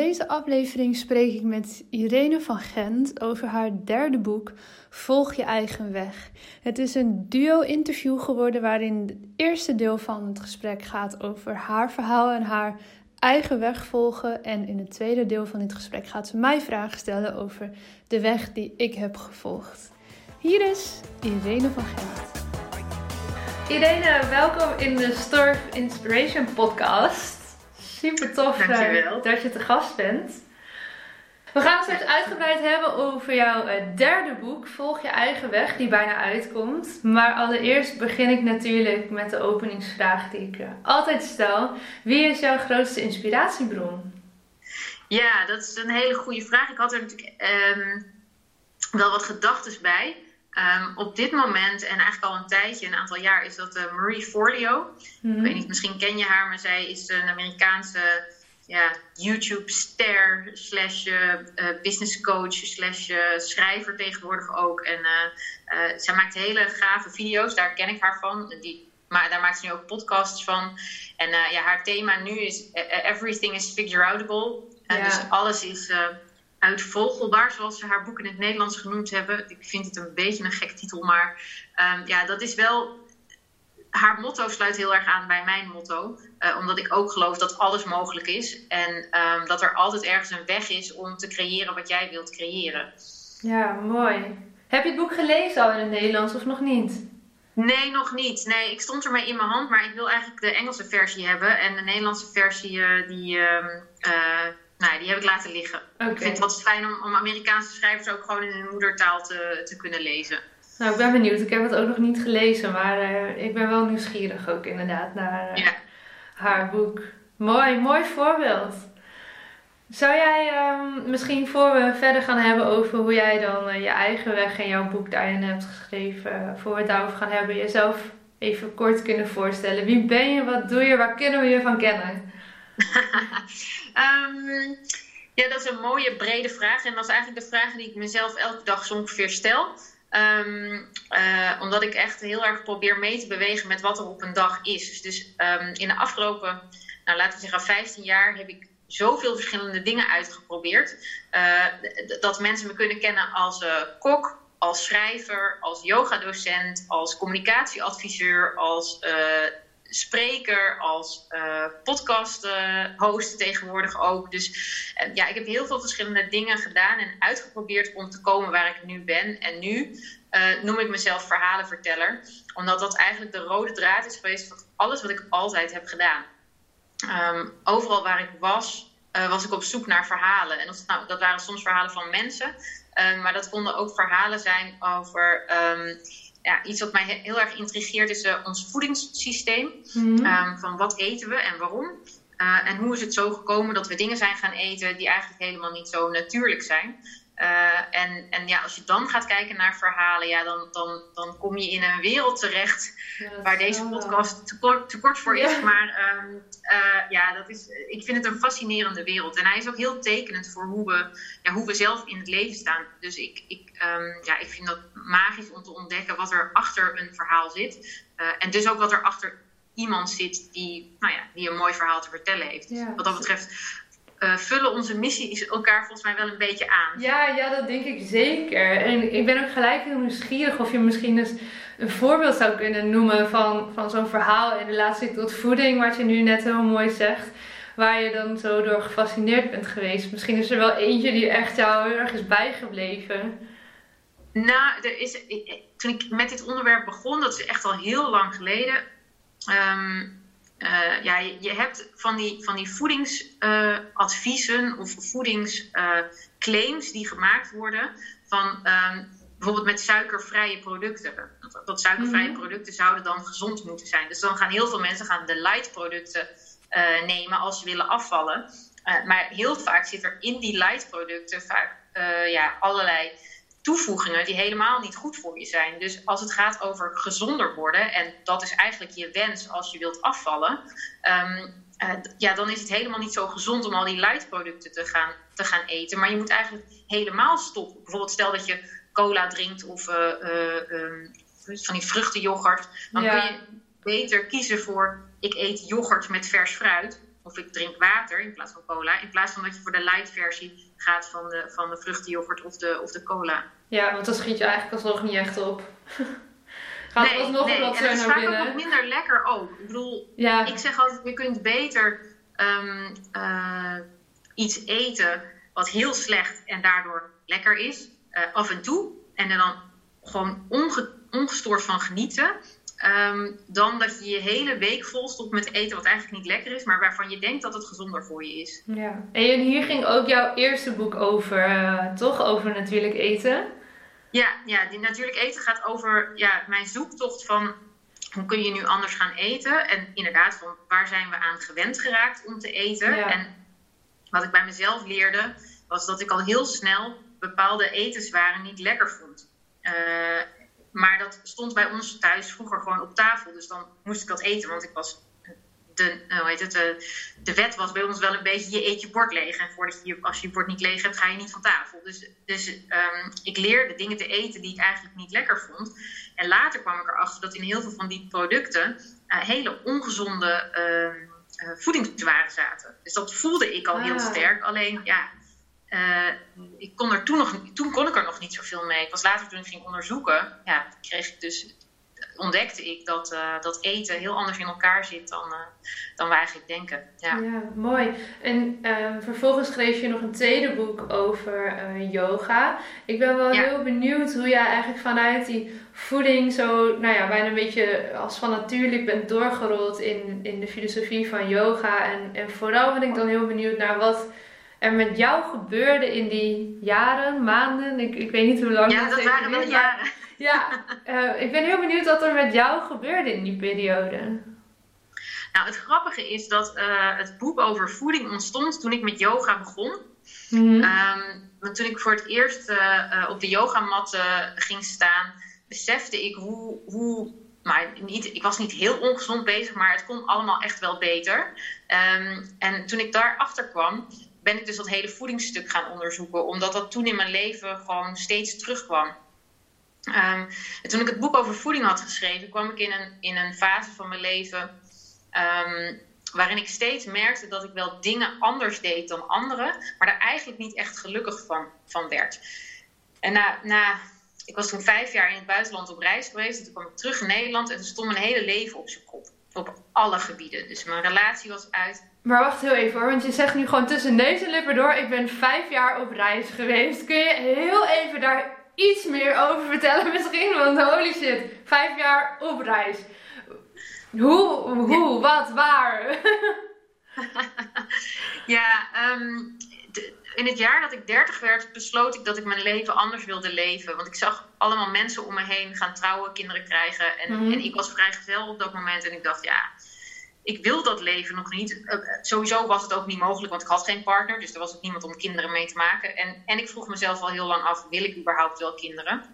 Deze aflevering spreek ik met Irene van Gent over haar derde boek Volg je eigen weg. Het is een duo-interview geworden waarin het eerste deel van het gesprek gaat over haar verhaal en haar eigen weg volgen. En in het tweede deel van dit gesprek gaat ze mij vragen stellen over de weg die ik heb gevolgd. Hier is Irene van Gent. Irene, welkom in de Store Inspiration podcast. Super tof uh, dat je te gast bent. We gaan het straks uitgebreid hebben over jouw uh, derde boek, Volg je eigen weg, die bijna uitkomt. Maar allereerst begin ik natuurlijk met de openingsvraag die ik altijd stel. Wie is jouw grootste inspiratiebron? Ja, dat is een hele goede vraag. Ik had er natuurlijk um, wel wat gedachten bij. Um, op dit moment, en eigenlijk al een tijdje, een aantal jaar, is dat uh, Marie Forleo. Mm Ik weet niet, misschien ken je haar, maar zij is een Amerikaanse ja, YouTube-ster slash uh, business coach slash schrijver tegenwoordig ook. En zij maakt hele gave video's, daar ken ik haar van. Die, maar daar maakt ze nu ook podcasts van. En ja, haar thema nu is Everything is figure-outable. Ja. Dus alles is uitvogelbaar, zoals ze haar boek in het Nederlands genoemd hebben. Ik vind het een beetje een gek titel, maar um, ja, dat is wel. Haar motto sluit heel erg aan bij mijn motto. Uh, omdat ik ook geloof dat alles mogelijk is. En um, dat er altijd ergens een weg is om te creëren wat jij wilt creëren. Ja, mooi. Heb je het boek gelezen al in het Nederlands of nog niet? Nee, nog niet. Nee, ik stond ermee in mijn hand, maar ik wil eigenlijk de Engelse versie hebben. En de Nederlandse versie, uh, die. Uh, nou, die heb ik laten liggen. Okay. Ik vind het wat fijn om, om, Amerikaanse schrijvers ook gewoon in hun moedertaal te, te kunnen lezen. Nou, ik ben benieuwd. Ik heb het ook nog niet gelezen, maar uh, ik ben wel nieuwsgierig ook inderdaad naar uh, ja. haar boek. Mooi, mooi voorbeeld. Zou jij um, misschien voor we verder gaan hebben over hoe jij dan uh, je eigen weg en jouw boek daarin hebt geschreven, voor we het daarover gaan hebben, jezelf even kort kunnen voorstellen? Wie ben je, wat doe je, waar kunnen we je van kennen? Um, ja, dat is een mooie brede vraag. En dat is eigenlijk de vraag die ik mezelf elke dag zo ongeveer stel. Um, uh, omdat ik echt heel erg probeer mee te bewegen met wat er op een dag is. Dus um, in de afgelopen, nou, laten we zeggen, 15 jaar heb ik zoveel verschillende dingen uitgeprobeerd. Uh, dat mensen me kunnen kennen als uh, kok, als schrijver, als yogadocent, als communicatieadviseur, als spreker, als uh, podcast host tegenwoordig ook. Dus uh, ja, ik heb heel veel verschillende dingen gedaan en uitgeprobeerd om te komen waar ik nu ben. En nu uh, noem ik mezelf verhalenverteller, omdat dat eigenlijk de rode draad is geweest van alles wat ik altijd heb gedaan. Um, overal waar ik was, was ik op zoek naar verhalen. En dat, nou, dat waren soms verhalen van mensen, maar dat konden ook verhalen zijn over. Um, ja, iets wat mij heel erg intrigeert is uh, ons voedingssysteem. Mm um, van wat eten we en waarom. Uh, en hoe is het zo gekomen dat we dingen zijn gaan eten die eigenlijk helemaal niet zo natuurlijk zijn. Uh, en, en ja, als je dan gaat kijken naar verhalen, ja, dan, dan, dan kom je in een wereld terecht waar deze podcast te kort, te kort voor is. Maar um, uh, ja, dat is, ik vind het een fascinerende wereld. En hij is ook heel tekenend voor hoe we, ja, hoe we zelf in het leven staan. Dus ik, ik, um, ja, ik vind dat magisch om te ontdekken wat er achter een verhaal zit. Uh, en dus ook wat er achter iemand zit die, nou ja, die een mooi verhaal te vertellen heeft. Ja, wat dat betreft uh, vullen onze missies elkaar volgens mij wel een beetje aan. Ja, ja, dat denk ik zeker. En ik ben ook gelijk heel nieuwsgierig of je misschien eens een voorbeeld zou kunnen noemen van, van zo'n verhaal in relatie tot voeding, wat je nu net heel mooi zegt. Waar je dan zo door gefascineerd bent geweest. Misschien is er wel eentje die echt jou heel erg is bijgebleven. Nou, er is, toen ik met dit onderwerp begon, dat is echt al heel lang geleden. Ehm, uh, ja, je, hebt van die, van die voedingsadviezen uh, of voedingsclaims die gemaakt worden van um, bijvoorbeeld met suikervrije producten. Dat, dat suikervrije mm -hmm. producten zouden dan gezond moeten zijn. Dus dan gaan heel veel mensen gaan de light producten nemen als ze willen afvallen. maar heel vaak zit er in die light producten vaak ja, allerlei toevoegingen die helemaal niet goed voor je zijn. Dus als het gaat over gezonder worden, en dat is eigenlijk je wens als je wilt afvallen, um, uh, ja, dan is het helemaal niet zo gezond om al die light producten te gaan, te gaan eten. Maar je moet eigenlijk helemaal stoppen. Bijvoorbeeld stel dat je cola drinkt of uh, uh, um, van die vruchtenyoghurt. Dan ja. kun je beter kiezen voor ik eet yoghurt met vers fruit. Of ik drink water in plaats van cola. In plaats van dat je voor de light versie gaat van de, van de vruchtenyoghurt of de, of de cola. Ja, want dan schiet je eigenlijk alsnog niet echt op. gaat nee, alsnog nee. wat en het is vaak ook nog minder lekker ook. Ik bedoel, ja. ik zeg altijd, je kunt beter um, uh, iets eten wat heel slecht en daardoor lekker is. Uh, af en toe. En er dan gewoon onge ongestoord van genieten. Um, dan dat je je hele week volstopt met eten wat eigenlijk niet lekker is, maar waarvan je denkt dat het gezonder voor je is. Ja, en hier ging ook jouw eerste boek over, uh, toch? Over natuurlijk eten. Ja, ja, die natuurlijk eten gaat over ja, mijn zoektocht van hoe kun je nu anders gaan eten? En inderdaad, van waar zijn we aan gewend geraakt om te eten? Ja. En wat ik bij mezelf leerde, was dat ik al heel snel bepaalde etenswaren niet lekker vond. Uh, maar dat stond bij ons thuis vroeger gewoon op tafel. Dus dan moest ik dat eten, want ik was. De, hoe heet het, de, de wet was bij ons wel een beetje: je eet je bord leeg. En voordat je, als je je bord niet leeg hebt, ga je niet van tafel. Dus, dus um, ik leerde dingen te eten die ik eigenlijk niet lekker vond. En later kwam ik erachter dat in heel veel van die producten uh, hele ongezonde uh, zaten. Dus dat voelde ik al ah. heel sterk. Alleen ja, uh, ik kon er toen, nog, toen kon ik er nog niet zoveel mee. Pas later toen ik ging onderzoeken, ja, kreeg ik dus, ontdekte ik dat, uh, dat eten heel anders in elkaar zit dan, uh, dan we eigenlijk denken. Ja, ja mooi. En ehm, vervolgens schreef je nog een tweede boek over yoga. Ik ben wel ja. heel benieuwd hoe jij eigenlijk vanuit die voeding zo, nou ja, bijna een beetje als van natuurlijk bent doorgerold in, in de filosofie van yoga. En, en vooral ben ik dan heel benieuwd naar wat er met jou gebeurde in die jaren, maanden, ik, ik weet niet hoe lang ja, dat, dat waren wel jaren. Ja, uh, ik ben heel benieuwd wat er met jou gebeurde in die periode. Nou, het grappige is dat uh, het boek over voeding ontstond toen ik met yoga begon. Mm -hmm. um, toen ik voor het eerst uh, op de yogamat ging staan, besefte ik hoe, hoe maar niet, ik was niet heel ongezond bezig, maar het kon allemaal echt wel beter. Um, en toen ik daarachter kwam, ben ik dus dat hele voedingsstuk gaan onderzoeken, omdat dat toen in mijn leven gewoon steeds terugkwam. En toen ik het boek over voeding had geschreven, kwam ik in een, in een fase van mijn leven um, waarin ik steeds merkte dat ik wel dingen anders deed dan anderen, maar daar eigenlijk niet echt gelukkig van, van werd. En na, na, ik was toen vijf jaar in het buitenland op reis geweest, en toen kwam ik terug in Nederland en toen stond mijn hele leven op zijn kop. Op alle gebieden. Dus mijn relatie was uit. Maar wacht heel even hoor, want je zegt nu gewoon tussen neus en lippen door: ik ben vijf jaar op reis geweest. Kun je heel even daar iets meer over vertellen misschien? Want holy shit, vijf jaar op reis. Hoe, hoe, ja. wat, waar? ja, um, in het jaar dat ik 30 werd, besloot ik dat ik mijn leven anders wilde leven. Want ik zag allemaal mensen om me heen gaan trouwen, kinderen krijgen. En, mm -hmm. en ik was vrijgezel op dat moment. En ik dacht, ja, ik wil dat leven nog niet. Uh, sowieso was het ook niet mogelijk, want ik had geen partner. Dus er was ook niemand om kinderen mee te maken. En, en ik vroeg mezelf al heel lang af, wil ik überhaupt wel kinderen?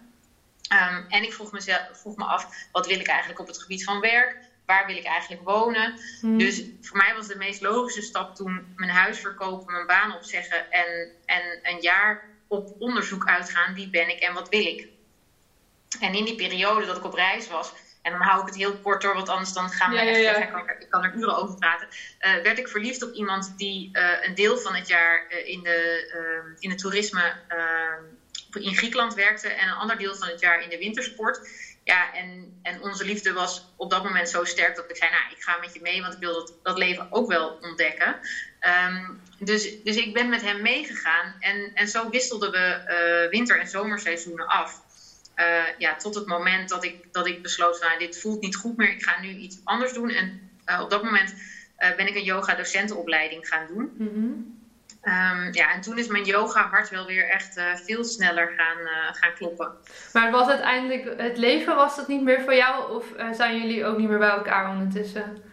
Um, en ik vroeg, mezelf, vroeg me af, wat wil ik eigenlijk op het gebied van werk? Waar wil ik eigenlijk wonen? Hmm. Dus voor mij was de meest logische stap toen mijn huis verkopen, mijn baan opzeggen en, en een jaar op onderzoek uitgaan. Wie ben ik en wat wil ik? En in die periode dat ik op reis was, en dan hou ik het heel kort door, want anders dan gaan we ja, echt, ja, ja. Ik, kan er, ik, kan er, uren over praten. Uh, werd ik verliefd op iemand die uh, een deel van het jaar uh, in, de, in het toerisme in Griekenland werkte en een ander deel van het jaar in de wintersport. Ja, en, en onze liefde was op dat moment zo sterk dat ik zei, nou, ik ga met je mee, want ik wil dat, dat leven ook wel ontdekken. Um, dus, dus ik ben met hem meegegaan en, en zo wisselden we winter- en zomerseizoenen af. Ja, tot het moment dat ik, dat ik besloot, nou, dit voelt niet goed meer, ik ga nu iets anders doen. En op dat moment ben ik een yoga-docentenopleiding gaan doen. Mhm. Ehm, ja, en toen is mijn yoga hart wel weer echt veel sneller gaan, gaan kloppen. Maar was uiteindelijk het leven, was dat niet meer voor jou? Of zijn jullie ook niet meer bij elkaar ondertussen?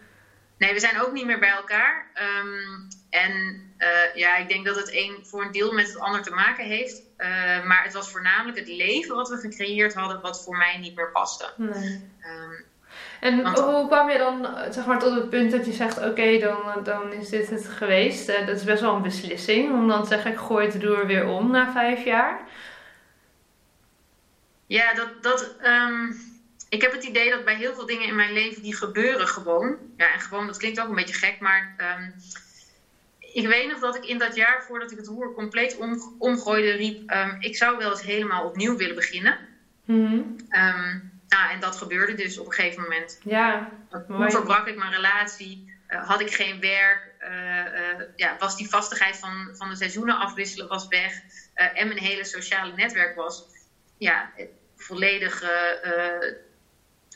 Nee, we zijn ook niet meer bij elkaar. Ehm, en uh, ja, ik denk dat het een voor een deel met het ander te maken heeft. Uh, maar het was voornamelijk het leven wat we gecreëerd hadden, wat voor mij niet meer paste. Nee. Um, en want, hoe kwam je dan zeg maar, tot het punt dat je zegt: Oké, okay, dan, dan is dit het geweest? Uh, dat is best wel een beslissing om dan te zeggen: Ik gooi het roer weer om na vijf jaar. Ja, dat. dat um, ik heb het idee dat bij heel veel dingen in mijn leven die gebeuren gewoon. Ja, en gewoon, dat klinkt ook een beetje gek, maar um, ik weet nog dat ik in dat jaar voordat ik het roer compleet om, omgooide, riep: um, Ik zou wel eens helemaal opnieuw willen beginnen. Mm -hmm. nou, en dat gebeurde dus op een gegeven moment. Ja, Hoe verbrak ik mijn relatie? Uh, had ik geen werk? Uh, uh, ja, was die vastigheid van, van de seizoenen afwisselen was weg? en mijn hele sociale netwerk was ja, volledig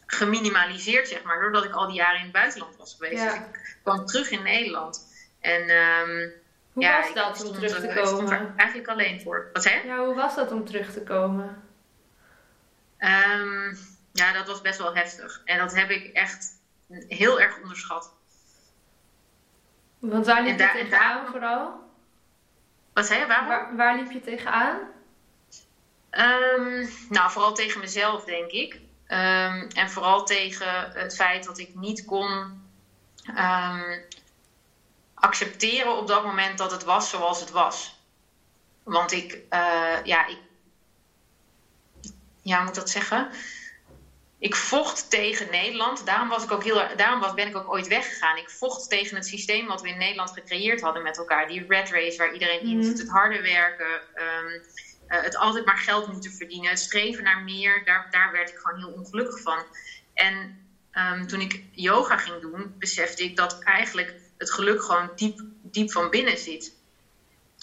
geminimaliseerd, zeg maar, doordat ik al die jaren in het buitenland was geweest. Dus ik kwam terug in Nederland. En um, hoe ja, was dat om terug te komen? Eigenlijk alleen voor. Wat zei je? Ja, hoe was dat om terug te komen? Um, ja, dat was best wel heftig. En dat heb ik echt heel erg onderschat. Want waar liep je tegenaan vooral? Wat? Waarom? Waar, waar liep je tegenaan? Um, nou, vooral tegen mezelf, denk ik. Um, en vooral tegen het feit dat ik niet kon um, accepteren op dat moment dat het was zoals het was. Want ik, uh, ja, ik, ja, moet ik dat zeggen? Ik vocht tegen Nederland. Daarom, was ik ook heel, daarom was, ben ik ook ooit weggegaan. Ik vocht tegen het systeem wat we in Nederland gecreëerd hadden met elkaar. Die red race waar iedereen in zit. Het harde werken. Um, uh, het altijd maar geld moeten verdienen, het streven naar meer, daar, daar werd ik gewoon heel ongelukkig van. En um, toen ik yoga ging doen, besefte ik dat eigenlijk het geluk gewoon diep, diep van binnen zit.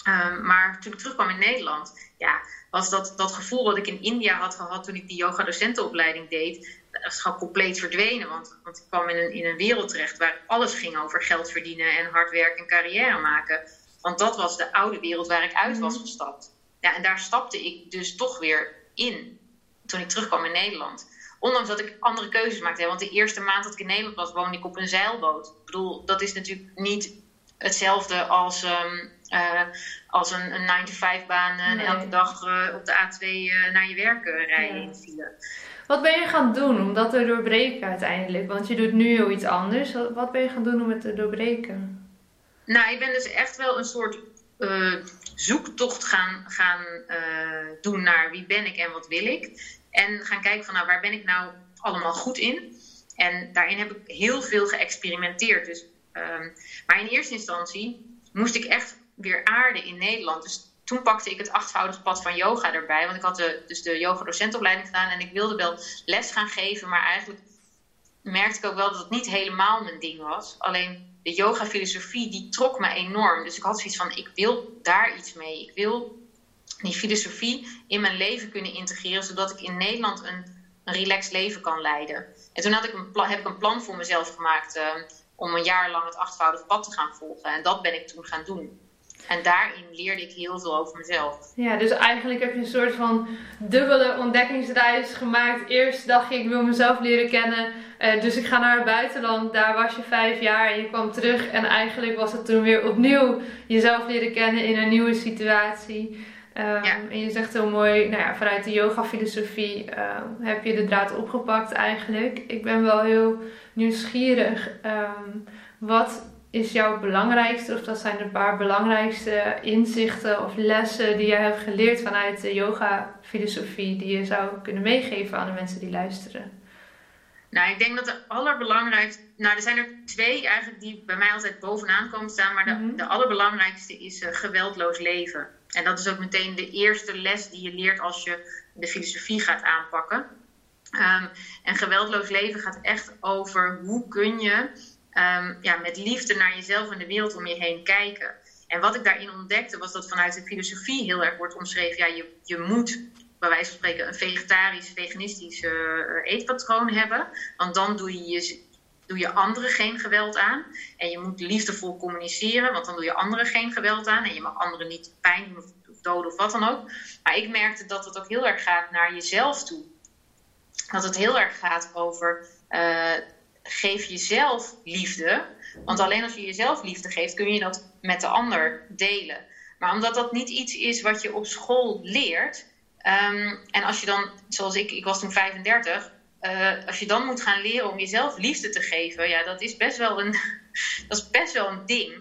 Um, maar toen ik terugkwam in Nederland, ja, was dat, dat gevoel wat ik in India had gehad toen ik die yoga-docentenopleiding deed, dat is gewoon compleet verdwenen. Want, want ik kwam in een, in een wereld terecht waar alles ging over geld verdienen en hard werken en carrière maken. Want dat was de oude wereld waar ik uit was gestapt. Ja, en daar stapte ik dus toch weer in toen ik terugkwam in Nederland. Ondanks dat ik andere keuzes maakte. Want de eerste maand dat ik in Nederland was, woonde ik op een zeilboot. Ik bedoel, dat is natuurlijk niet hetzelfde als, um, uh, als een, een 9-to-5 baan en elke dag uh, op de A2 uh, naar je werk rijden in file. Wat ben je gaan doen om dat te doorbreken uiteindelijk? Want je doet nu heel iets anders. Wat ben je gaan doen om het te doorbreken? Nou, ik ben dus echt wel een soort zoektocht gaan, gaan doen naar wie ben ik en wat wil ik. En gaan kijken van nou, waar ben ik nou allemaal goed in. En daarin heb ik heel veel geëxperimenteerd. Dus, um, maar in eerste instantie moest ik echt weer aarden in Nederland. Dus toen pakte ik het achtvoudige pad van yoga erbij. Want ik had de, dus de yoga-docentopleiding gedaan en ik wilde wel les gaan geven. Maar eigenlijk merkte ik ook wel dat het niet helemaal mijn ding was. Alleen de yoga-filosofie, die trok me enorm. Dus ik had zoiets van, ik wil daar iets mee. Ik wil die filosofie in mijn leven kunnen integreren, zodat ik in Nederland een, een relaxed leven kan leiden. En toen had ik een heb ik een plan voor mezelf gemaakt uh, om een jaar lang het achtvoudige pad te gaan volgen. En dat ben ik toen gaan doen. En daarin leerde ik heel veel over mezelf. Ja, dus eigenlijk heb je een soort van dubbele ontdekkingsreis gemaakt. Eerst dacht je, ik wil mezelf leren kennen. Uh, dus ik ga naar het buitenland. Daar was je vijf jaar en je kwam terug. En eigenlijk was het toen weer opnieuw jezelf leren kennen in een nieuwe situatie. Um, ja. En je zegt heel mooi, nou ja, vanuit de yoga-filosofie uh, heb je de draad opgepakt eigenlijk. Ik ben wel heel nieuwsgierig. Um, wat is jouw belangrijkste, of dat zijn een paar belangrijkste inzichten of lessen die jij hebt geleerd vanuit de yoga-filosofie, die je zou kunnen meegeven aan de mensen die luisteren? Nou, ik denk dat de allerbelangrijkste. Nou, er zijn er twee eigenlijk die bij mij altijd bovenaan komen staan. Maar de, mm -hmm. de allerbelangrijkste is uh, geweldloos leven. En dat is ook meteen de eerste les die je leert als je de filosofie gaat aanpakken. Um, en geweldloos leven gaat echt over hoe kun je um, ja, met liefde naar jezelf en de wereld om je heen kijken. En wat ik daarin ontdekte was dat vanuit de filosofie heel erg wordt omschreven: ja, je, je moet bij wijze van spreken een vegetarisch, veganistisch eetpatroon hebben. Want dan doe je, doe je anderen geen geweld aan. En je moet liefdevol communiceren, want dan doe je anderen geen geweld aan. En je mag anderen niet pijn doen of doden of wat dan ook. Maar ik merkte dat het ook heel erg gaat naar jezelf toe. Dat het heel erg gaat over uh, geef jezelf liefde. Want alleen als je jezelf liefde geeft, kun je dat met de ander delen. Maar omdat dat niet iets is wat je op school leert. Ehm, en als je dan, zoals ik, ik was toen 35, uh, eh, als je dan moet gaan leren om jezelf liefde te geven, ja, dat is best wel een, dat is best wel een ding.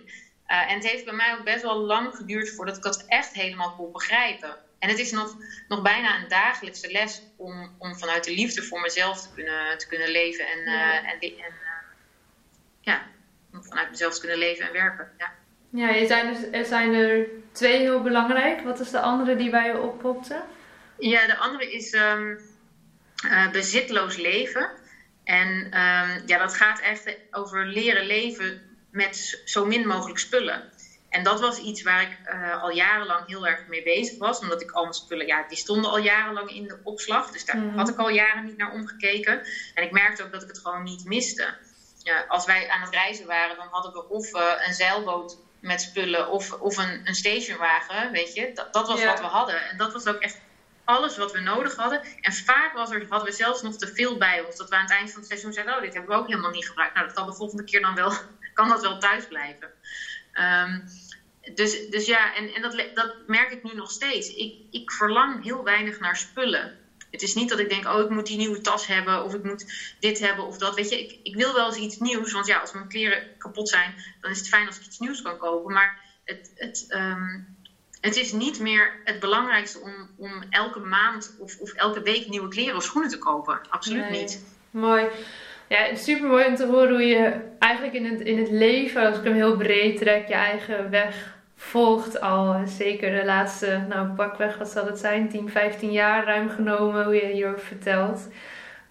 Uh, en het heeft bij mij ook best wel lang geduurd voordat ik dat echt helemaal kon begrijpen. En het is nog, nog bijna een dagelijkse les om, om vanuit de liefde voor mezelf te kunnen, te kunnen leven. En, ja. Uh, en, en ja, om vanuit mezelf te kunnen leven en werken. Ja. Ja, je zijn dus, er zijn er twee heel belangrijk. Wat is de andere die bij je oppopte? Ja, de andere is um, uh, bezitloos leven. En um, ja, dat gaat echt over leren leven met zo min mogelijk spullen. En dat was iets waar ik uh, al jarenlang heel erg mee bezig was. Omdat ik al mijn spullen, ja, die stonden al jarenlang in de opslag. Dus daar mm. had ik al jaren niet naar omgekeken. En ik merkte ook dat ik het gewoon niet miste. Ja, als wij aan het reizen waren, dan hadden we of uh, een zeilboot met spullen of, of een, een stationwagen, weet je. Dat, dat was wat we hadden. En dat was ook echt alles wat we nodig hadden. En vaak was er, hadden we zelfs nog te veel bij ons. Dat we aan het eind van het seizoen zeiden, oh, dit hebben we ook helemaal niet gebruikt. Nou, dat kan de volgende keer dan wel, kan dat wel thuis blijven. Um, dus, dus ja, en, en dat, dat merk ik nu nog steeds. Ik, ik verlang heel weinig naar spullen. Het is niet dat ik denk, oh, ik moet die nieuwe tas hebben of ik moet dit hebben of dat. Weet je, ik, ik wil wel eens iets nieuws. Want ja, als mijn kleren kapot zijn, dan is het fijn als ik iets nieuws kan kopen. Maar het, het, um, het is niet meer het belangrijkste om, om elke maand of, of elke week nieuwe kleren of schoenen te kopen. Absoluut nee. niet. Mooi. Ja, super mooi om te horen hoe je eigenlijk in het, in het leven, als ik hem heel breed trek, je eigen weg volgt al zeker de laatste, nou pakweg, wat zal het zijn, 10, 15 jaar ruim genomen, hoe je hierover vertelt.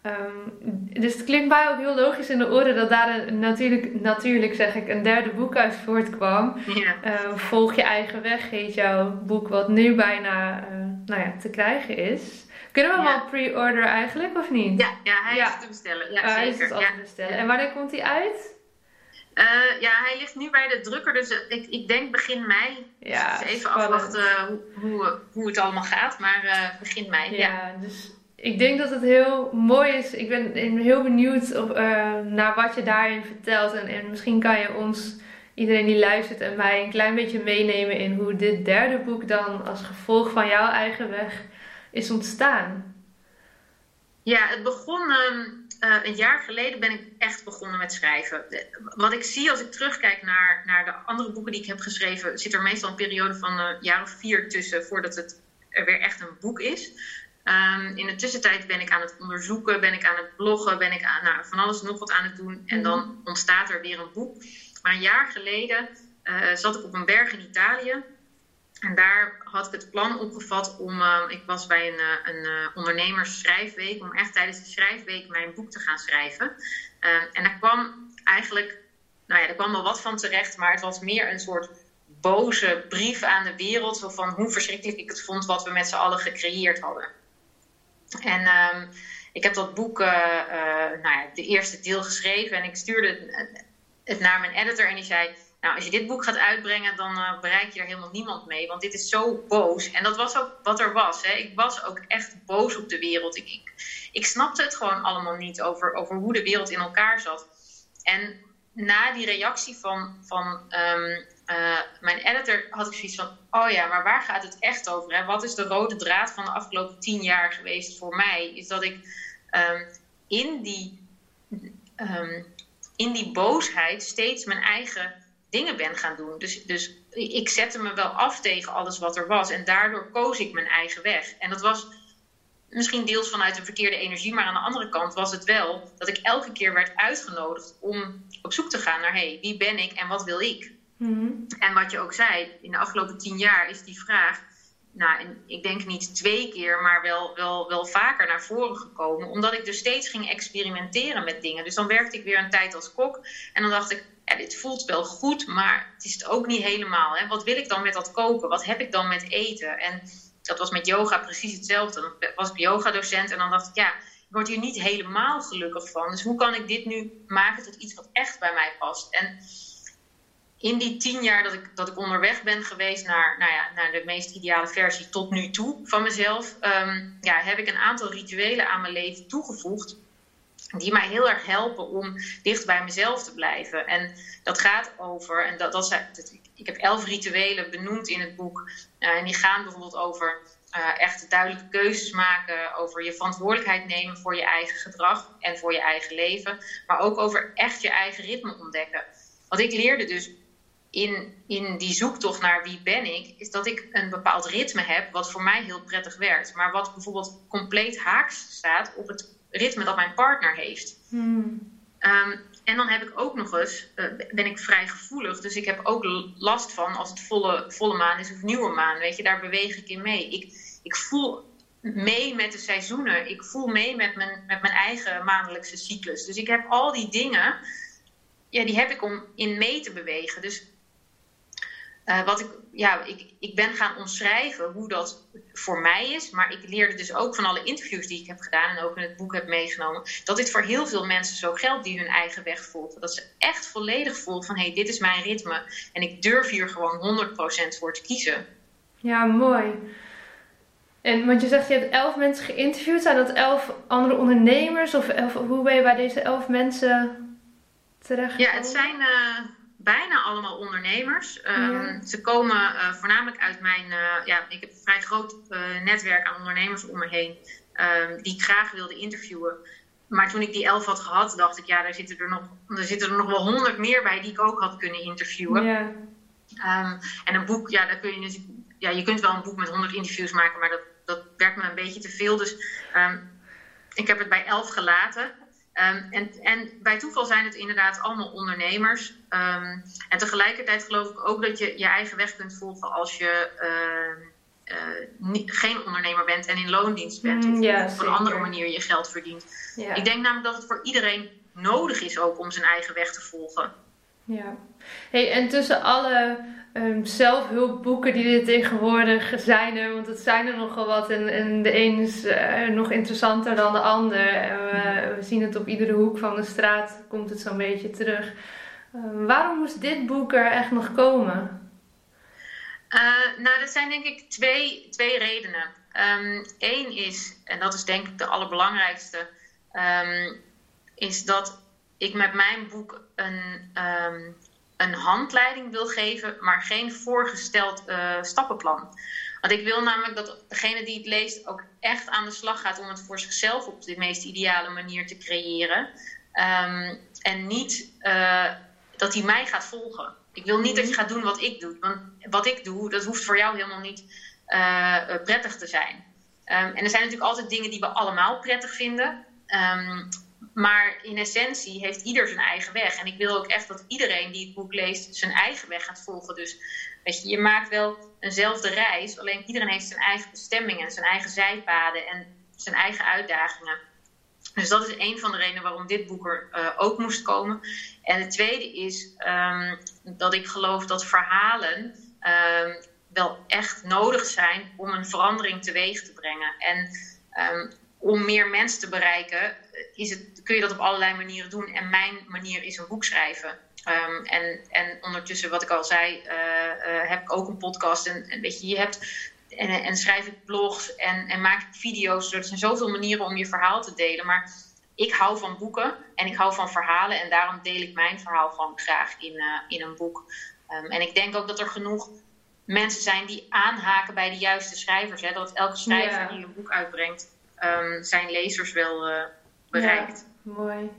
Um, dus het klinkt mij ook heel logisch in de oren dat daar een, natuurlijk, natuurlijk zeg ik, een derde boek uit voortkwam. Ja. Uh, Volg je eigen weg heet jouw boek, wat nu bijna uh, nou ja, te krijgen is. Kunnen we hem ja. al pre-order eigenlijk, of niet? Ja, ja hij ja. is te bestellen. Ja, uh, zeker. Hij is al te bestellen. En wanneer komt hij uit? Uh, ja, hij ligt nu bij de drukker, dus ik, ik denk begin mei. Ja, dus even spannend. afwachten hoe, hoe, hoe, het allemaal gaat, maar uh, begin mei. Ja, ja, dus ik denk dat het heel mooi is. Ik ben heel benieuwd op, uh, naar wat je daarin vertelt. En, en misschien kan je ons, iedereen die luistert en mij, een klein beetje meenemen in hoe dit derde boek dan als gevolg van jouw eigen weg is ontstaan. Ja, het begon. Um uh, een jaar geleden ben ik echt begonnen met schrijven. Wat ik zie als ik terugkijk naar, naar de andere boeken die ik heb geschreven, zit er meestal een periode van een jaar of vier tussen voordat het er weer echt een boek is. Um, in de tussentijd ben ik aan het onderzoeken, ben ik aan het bloggen, ben ik aan nou, van alles nog wat aan het doen. En dan mhm. ontstaat er weer een boek. Maar een jaar geleden uh, zat ik op een berg in Italië. En daar had ik het plan opgevat om, uh, ik was bij een, uh, een uh, ondernemersschrijfweek, om echt tijdens de schrijfweek mijn boek te gaan schrijven. en daar kwam eigenlijk, nou ja, er kwam wel wat van terecht, maar het was meer een soort boze brief aan de wereld, van hoe verschrikkelijk ik het vond wat we met z'n allen gecreëerd hadden. En um, ik heb dat boek, nou ja, de eerste deel geschreven en ik stuurde het, het naar mijn editor en die zei nou, als je dit boek gaat uitbrengen, dan bereik je er helemaal niemand mee. Want dit is zo boos. En dat was ook wat er was. Hè. Ik was ook echt boos op de wereld. Ik, ik, snapte het gewoon allemaal niet over, over hoe de wereld in elkaar zat. En na die reactie van, van um, uh, mijn editor had ik zoiets van: oh ja, maar waar gaat het echt over? Hè? Wat is de rode draad van de afgelopen tien jaar geweest voor mij? Is dat ik um, in, die, um, in die boosheid steeds mijn eigen dingen ben gaan doen. Dus, dus ik zette me wel af tegen alles wat er was. En daardoor koos ik mijn eigen weg. En dat was misschien deels vanuit een verkeerde energie, maar aan de andere kant was het wel dat ik elke keer werd uitgenodigd om op zoek te gaan naar hey, wie ben ik en wat wil ik? Mm-hmm. En wat je ook zei, in de afgelopen tien jaar is die vraag, nou, ik denk niet twee keer, maar wel, wel, wel vaker naar voren gekomen, omdat ik dus steeds ging experimenteren met dingen. Dus dan werkte ik weer een tijd als kok en dan dacht ik, ja, dit voelt wel goed, maar het is het ook niet helemaal. Hè? Wat wil ik dan met dat koken? Wat heb ik dan met eten? En Dat was met yoga precies hetzelfde. Dan was ik yoga-docent en dan dacht ik, ja, ik word hier niet helemaal gelukkig van. Dus hoe kan ik dit nu maken tot iets wat echt bij mij past? En in die tien jaar dat ik, dat ik onderweg ben geweest naar, nou ja, naar de meest ideale versie tot nu toe van mezelf, ehm, ja, heb ik een aantal rituelen aan mijn leven toegevoegd. Die mij heel erg helpen om dicht bij mezelf te blijven. En dat gaat over, en dat, dat zijn, ik heb elf rituelen benoemd in het boek. Uh, en die gaan bijvoorbeeld over uh, echt duidelijke keuzes maken, over je verantwoordelijkheid nemen voor je eigen gedrag en voor je eigen leven, maar ook over echt je eigen ritme ontdekken. Want ik leerde dus in, in die zoektocht naar wie ben ik, is dat ik een bepaald ritme heb wat voor mij heel prettig werkt, maar wat bijvoorbeeld compleet haaks staat op het ritme dat mijn partner heeft. Hmm. Um, en dan heb ik ook nog eens, uh, ben ik vrij gevoelig. Dus ik heb ook last van als het volle, volle maan is of nieuwe maan. Weet je, daar beweeg ik in mee. Ik, ik voel mee met de seizoenen. Ik voel mee met mijn, met mijn eigen maandelijkse cyclus. Dus ik heb al die dingen, ja, die heb ik om in mee te bewegen. Dus uh, wat ik, ja, ik, ik ben gaan omschrijven hoe dat voor mij is. Maar ik leerde dus ook van alle interviews die ik heb gedaan en ook in het boek heb meegenomen. Dat dit voor heel veel mensen zo geldt die hun eigen weg volgen. Dat ze echt volledig voelen van hé, hey, dit is mijn ritme. En ik durf hier gewoon 100% voor te kiezen. Ja, mooi. En want je zegt, je hebt elf mensen geïnterviewd. Zijn dat elf andere ondernemers? Of hoe ben je bij deze elf mensen terecht? Ja, het zijn uh, bijna allemaal ondernemers. Um, Ze komen uh, voornamelijk uit mijn... Uh, ja, ik heb een vrij groot netwerk aan ondernemers om me heen. Um, die ik graag wilde interviewen. Maar toen ik die elf had gehad, dacht ik... Ja, daar zitten er nog, er zitten er nog wel honderd meer bij die ik ook had kunnen interviewen. Ja. Um, en een boek, ja, daar kun je dus... Ja, je kunt wel een boek met honderd interviews maken, maar dat dat werkt me een beetje te veel. Dus ik heb het bij elf gelaten. Um, en, en, bij toeval zijn het inderdaad allemaal ondernemers. Um, en tegelijkertijd geloof ik ook dat je je eigen weg kunt volgen als je uh, uh, niet, geen ondernemer bent en in loondienst bent. Mm, of, ja, op een andere manier je geld verdient. Ja. Ik denk namelijk dat het voor iedereen nodig is ook om zijn eigen weg te volgen. Ja. Hey, en tussen alle um, zelfhulpboeken die er tegenwoordig zijn er, want het zijn er nogal wat en, en de een is uh, nog interessanter dan de ander. Uh, we zien het op iedere hoek van de straat, komt het zo'n beetje terug. Uh, waarom moest dit boek er echt nog komen? nou, dat zijn denk ik twee, twee redenen. Eén um, is, en dat is denk ik de allerbelangrijkste, is dat ik met mijn boek een, een handleiding wil geven, maar geen voorgesteld uh, stappenplan. Want ik wil namelijk dat degene die het leest ook echt aan de slag gaat om het voor zichzelf op de meest ideale manier te creëren. Um, en niet uh, dat hij mij gaat volgen. Ik wil niet dat je gaat doen wat ik doe. Want wat ik doe, dat hoeft voor jou helemaal niet uh, prettig te zijn. Um, en er zijn natuurlijk altijd dingen die we allemaal prettig vinden. Um, maar in essentie heeft ieder zijn eigen weg. En ik wil ook echt dat iedereen die het boek leest zijn eigen weg gaat volgen. Dus weet je, je maakt wel eenzelfde reis, alleen iedereen heeft zijn eigen bestemmingen, zijn eigen zijpaden en zijn eigen uitdagingen. Dus dat is een van de redenen waarom dit boek er uh, ook moest komen. En het tweede is um, dat ik geloof dat verhalen um, wel echt nodig zijn om een verandering teweeg te brengen. En um, om meer mensen te bereiken, is het, kun je dat op allerlei manieren doen. En mijn manier is een boek schrijven. Um, en, en ondertussen, wat ik al zei, uh, uh, heb ik ook een podcast. En, en weet je, je hebt. En, en, schrijf ik blogs en, en maak ik video's. Er zijn zoveel manieren om je verhaal te delen. Maar ik hou van boeken en ik hou van verhalen. En daarom deel ik mijn verhaal gewoon graag in, uh, in een boek. Um, en ik denk ook dat er genoeg mensen zijn die aanhaken bij de juiste schrijvers. Hè? Dat elke schrijver ja. die een boek uitbrengt, um, zijn lezers wel bereikt. Ja, mooi.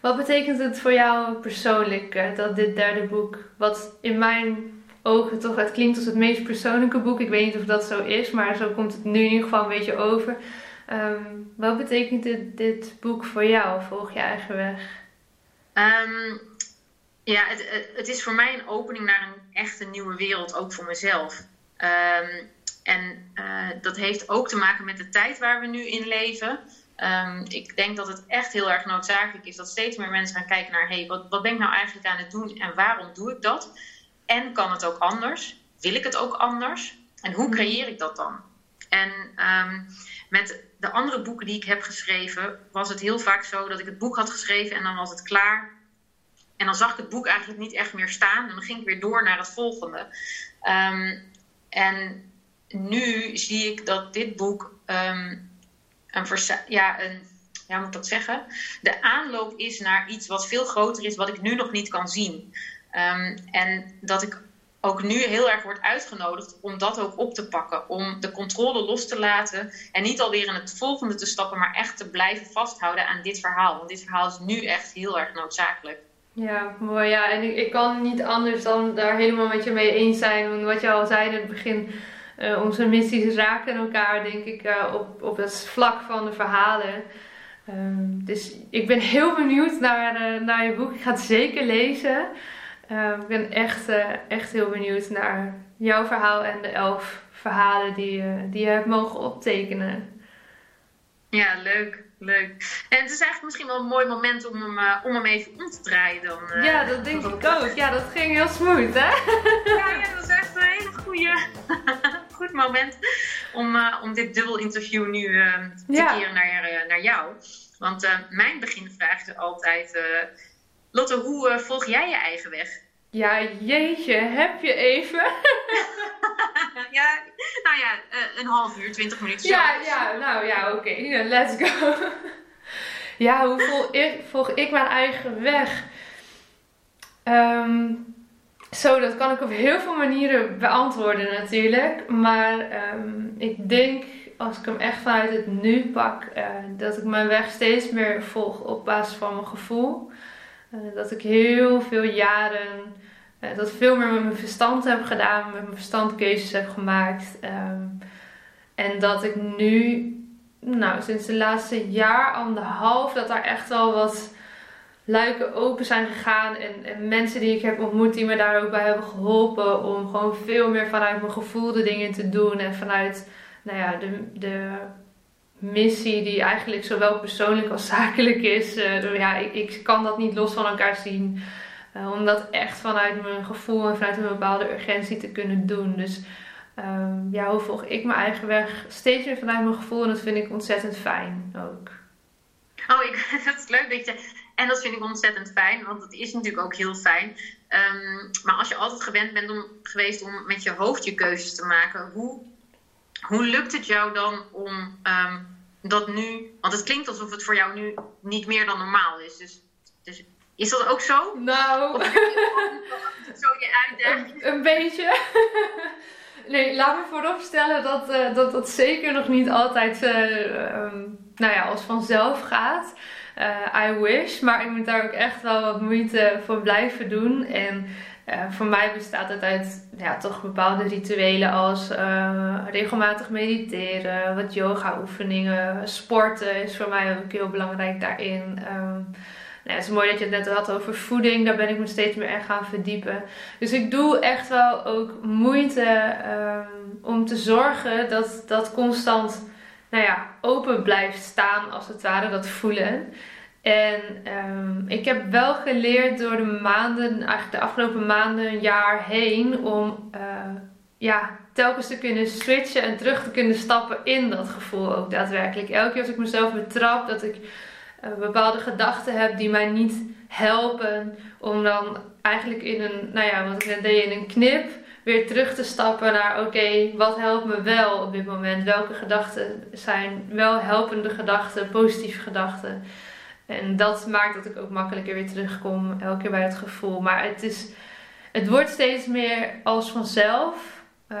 Wat betekent het voor jou persoonlijk uh, dat dit derde boek, wat in mijn ogen toch, het klinkt als het meest persoonlijke boek. Ik weet niet of dat zo is, maar zo komt het nu in ieder geval een beetje over. Um, wat betekent dit, dit boek voor jou? Volg je eigen weg? Um, ja, het, het, is voor mij een opening naar een echte nieuwe wereld, ook voor mezelf. Um, en uh, dat heeft ook te maken met de tijd waar we nu in leven. Um, ik denk dat het echt heel erg noodzakelijk is dat steeds meer mensen gaan kijken naar: hey, wat, wat ben ik nou eigenlijk aan het doen en waarom doe ik dat? En kan het ook anders? Wil ik het ook anders? En hoe creëer ik dat dan? En um, met de andere boeken die ik heb geschreven, was het heel vaak zo dat ik het boek had geschreven en dan was het klaar. En dan zag ik het boek eigenlijk niet echt meer staan. En dan ging ik weer door naar het volgende. Um, en nu zie ik dat dit boek um, een, ja, een, ja, moet ik dat zeggen? De aanloop is naar iets wat veel groter is, wat ik nu nog niet kan zien. Um, en dat ik ook nu heel erg wordt uitgenodigd om dat ook op te pakken. Om de controle los te laten en niet alweer in het volgende te stappen, maar echt te blijven vasthouden aan dit verhaal. Want dit verhaal is nu echt heel erg noodzakelijk. Ja, mooi. Ja, en ik, kan niet anders dan daar helemaal met je mee eens zijn. Wat je al zei in het begin, uh, onze missies raken elkaar, denk ik, uh, op, op het vlak van de verhalen. Um, dus ik ben heel benieuwd naar, uh, naar je boek. Ik ga het zeker lezen. Uh, ik ben echt, echt heel benieuwd naar jouw verhaal en de elf verhalen die, die je hebt mogen optekenen. Ja, leuk. Leuk. En het is eigenlijk misschien wel een mooi moment om hem, om hem even om te draaien dan. ja, dat denk ik ook. Ja, dat ging heel smooth, hè? ja, ja, dat is echt een hele goede, goed moment om, om dit dubbel interview nu te ja. keren naar, naar jou. Want mijn beginvraag is altijd Lotte, hoe volg jij je eigen weg? Ja, jeetje, heb je even? ja, nou ja, een half uur, twintig minuten. Ja, ja, nou ja, oké, okay. let's go. ja, hoe volg ik, volg ik mijn eigen weg? Um, zo, dat kan ik op heel veel manieren beantwoorden natuurlijk. Maar um, ik denk, als ik hem echt vanuit het nu pak, uh, dat ik mijn weg steeds meer volg op basis van mijn gevoel. Eh, dat ik heel veel jaren uh, dat veel meer met mijn verstand heb gedaan, met mijn verstand keuzes heb gemaakt. Um, en dat ik nu, nou, sinds de laatste jaar, anderhalf, dat daar echt wel wat luiken open zijn gegaan. En, en, mensen die ik heb ontmoet die me daar ook bij hebben geholpen om gewoon veel meer vanuit mijn gevoel de dingen te doen. En vanuit, nou ja, de, de missie die eigenlijk zowel persoonlijk als zakelijk is. Uh, ja, ik, ik, kan dat niet los van elkaar zien. Uh, om dat echt vanuit mijn gevoel en vanuit een bepaalde urgentie te kunnen doen. Dus um, ja, hoe volg ik mijn eigen weg? Steeds weer vanuit mijn gevoel en dat vind ik ontzettend fijn ook. Oh, ik, dat is leuk dat je. En dat vind ik ontzettend fijn, want het is natuurlijk ook heel fijn. Um, maar als je altijd gewend bent om, geweest om met je hoofd je keuzes te maken, hoe hoe lukt het jou dan om um, dat nu, want het klinkt alsof het voor jou nu niet meer dan normaal is. Dus, dus is dat ook zo? Nou, zo je uitdaging? Een, een beetje. nee, laat me vooropstellen dat, uh, dat dat zeker nog niet altijd uh, um, nou ja, als vanzelf gaat. Uh, I wish, maar ik moet daar ook echt wel wat moeite voor blijven doen. En uh, voor mij bestaat het uit ja, toch bepaalde rituelen als uh, regelmatig mediteren, wat yoga oefeningen, sporten is voor mij ook heel belangrijk daarin. Um, nou, het is mooi dat je het net had over voeding, daar ben ik me steeds meer echt gaan verdiepen. Dus ik doe echt wel ook moeite um, om te zorgen dat dat constant nou ja, open blijft staan, als het ware, dat voelen. En um, ik heb wel geleerd door de maanden, eigenlijk de afgelopen maanden, een jaar heen, om uh, ja, telkens te kunnen switchen en terug te kunnen stappen in dat gevoel ook daadwerkelijk. Elke keer als ik mezelf betrap dat ik uh, bepaalde gedachten heb die mij niet helpen, om dan eigenlijk in een, nou ja, wat ik net deed, in een knip weer terug te stappen naar oké, wat helpt me wel op dit moment? Welke gedachten zijn wel helpende gedachten, positieve gedachten? En dat maakt dat ik ook makkelijker weer terugkom, elke keer bij het gevoel. Maar het, is, het wordt steeds meer als vanzelf. Uh,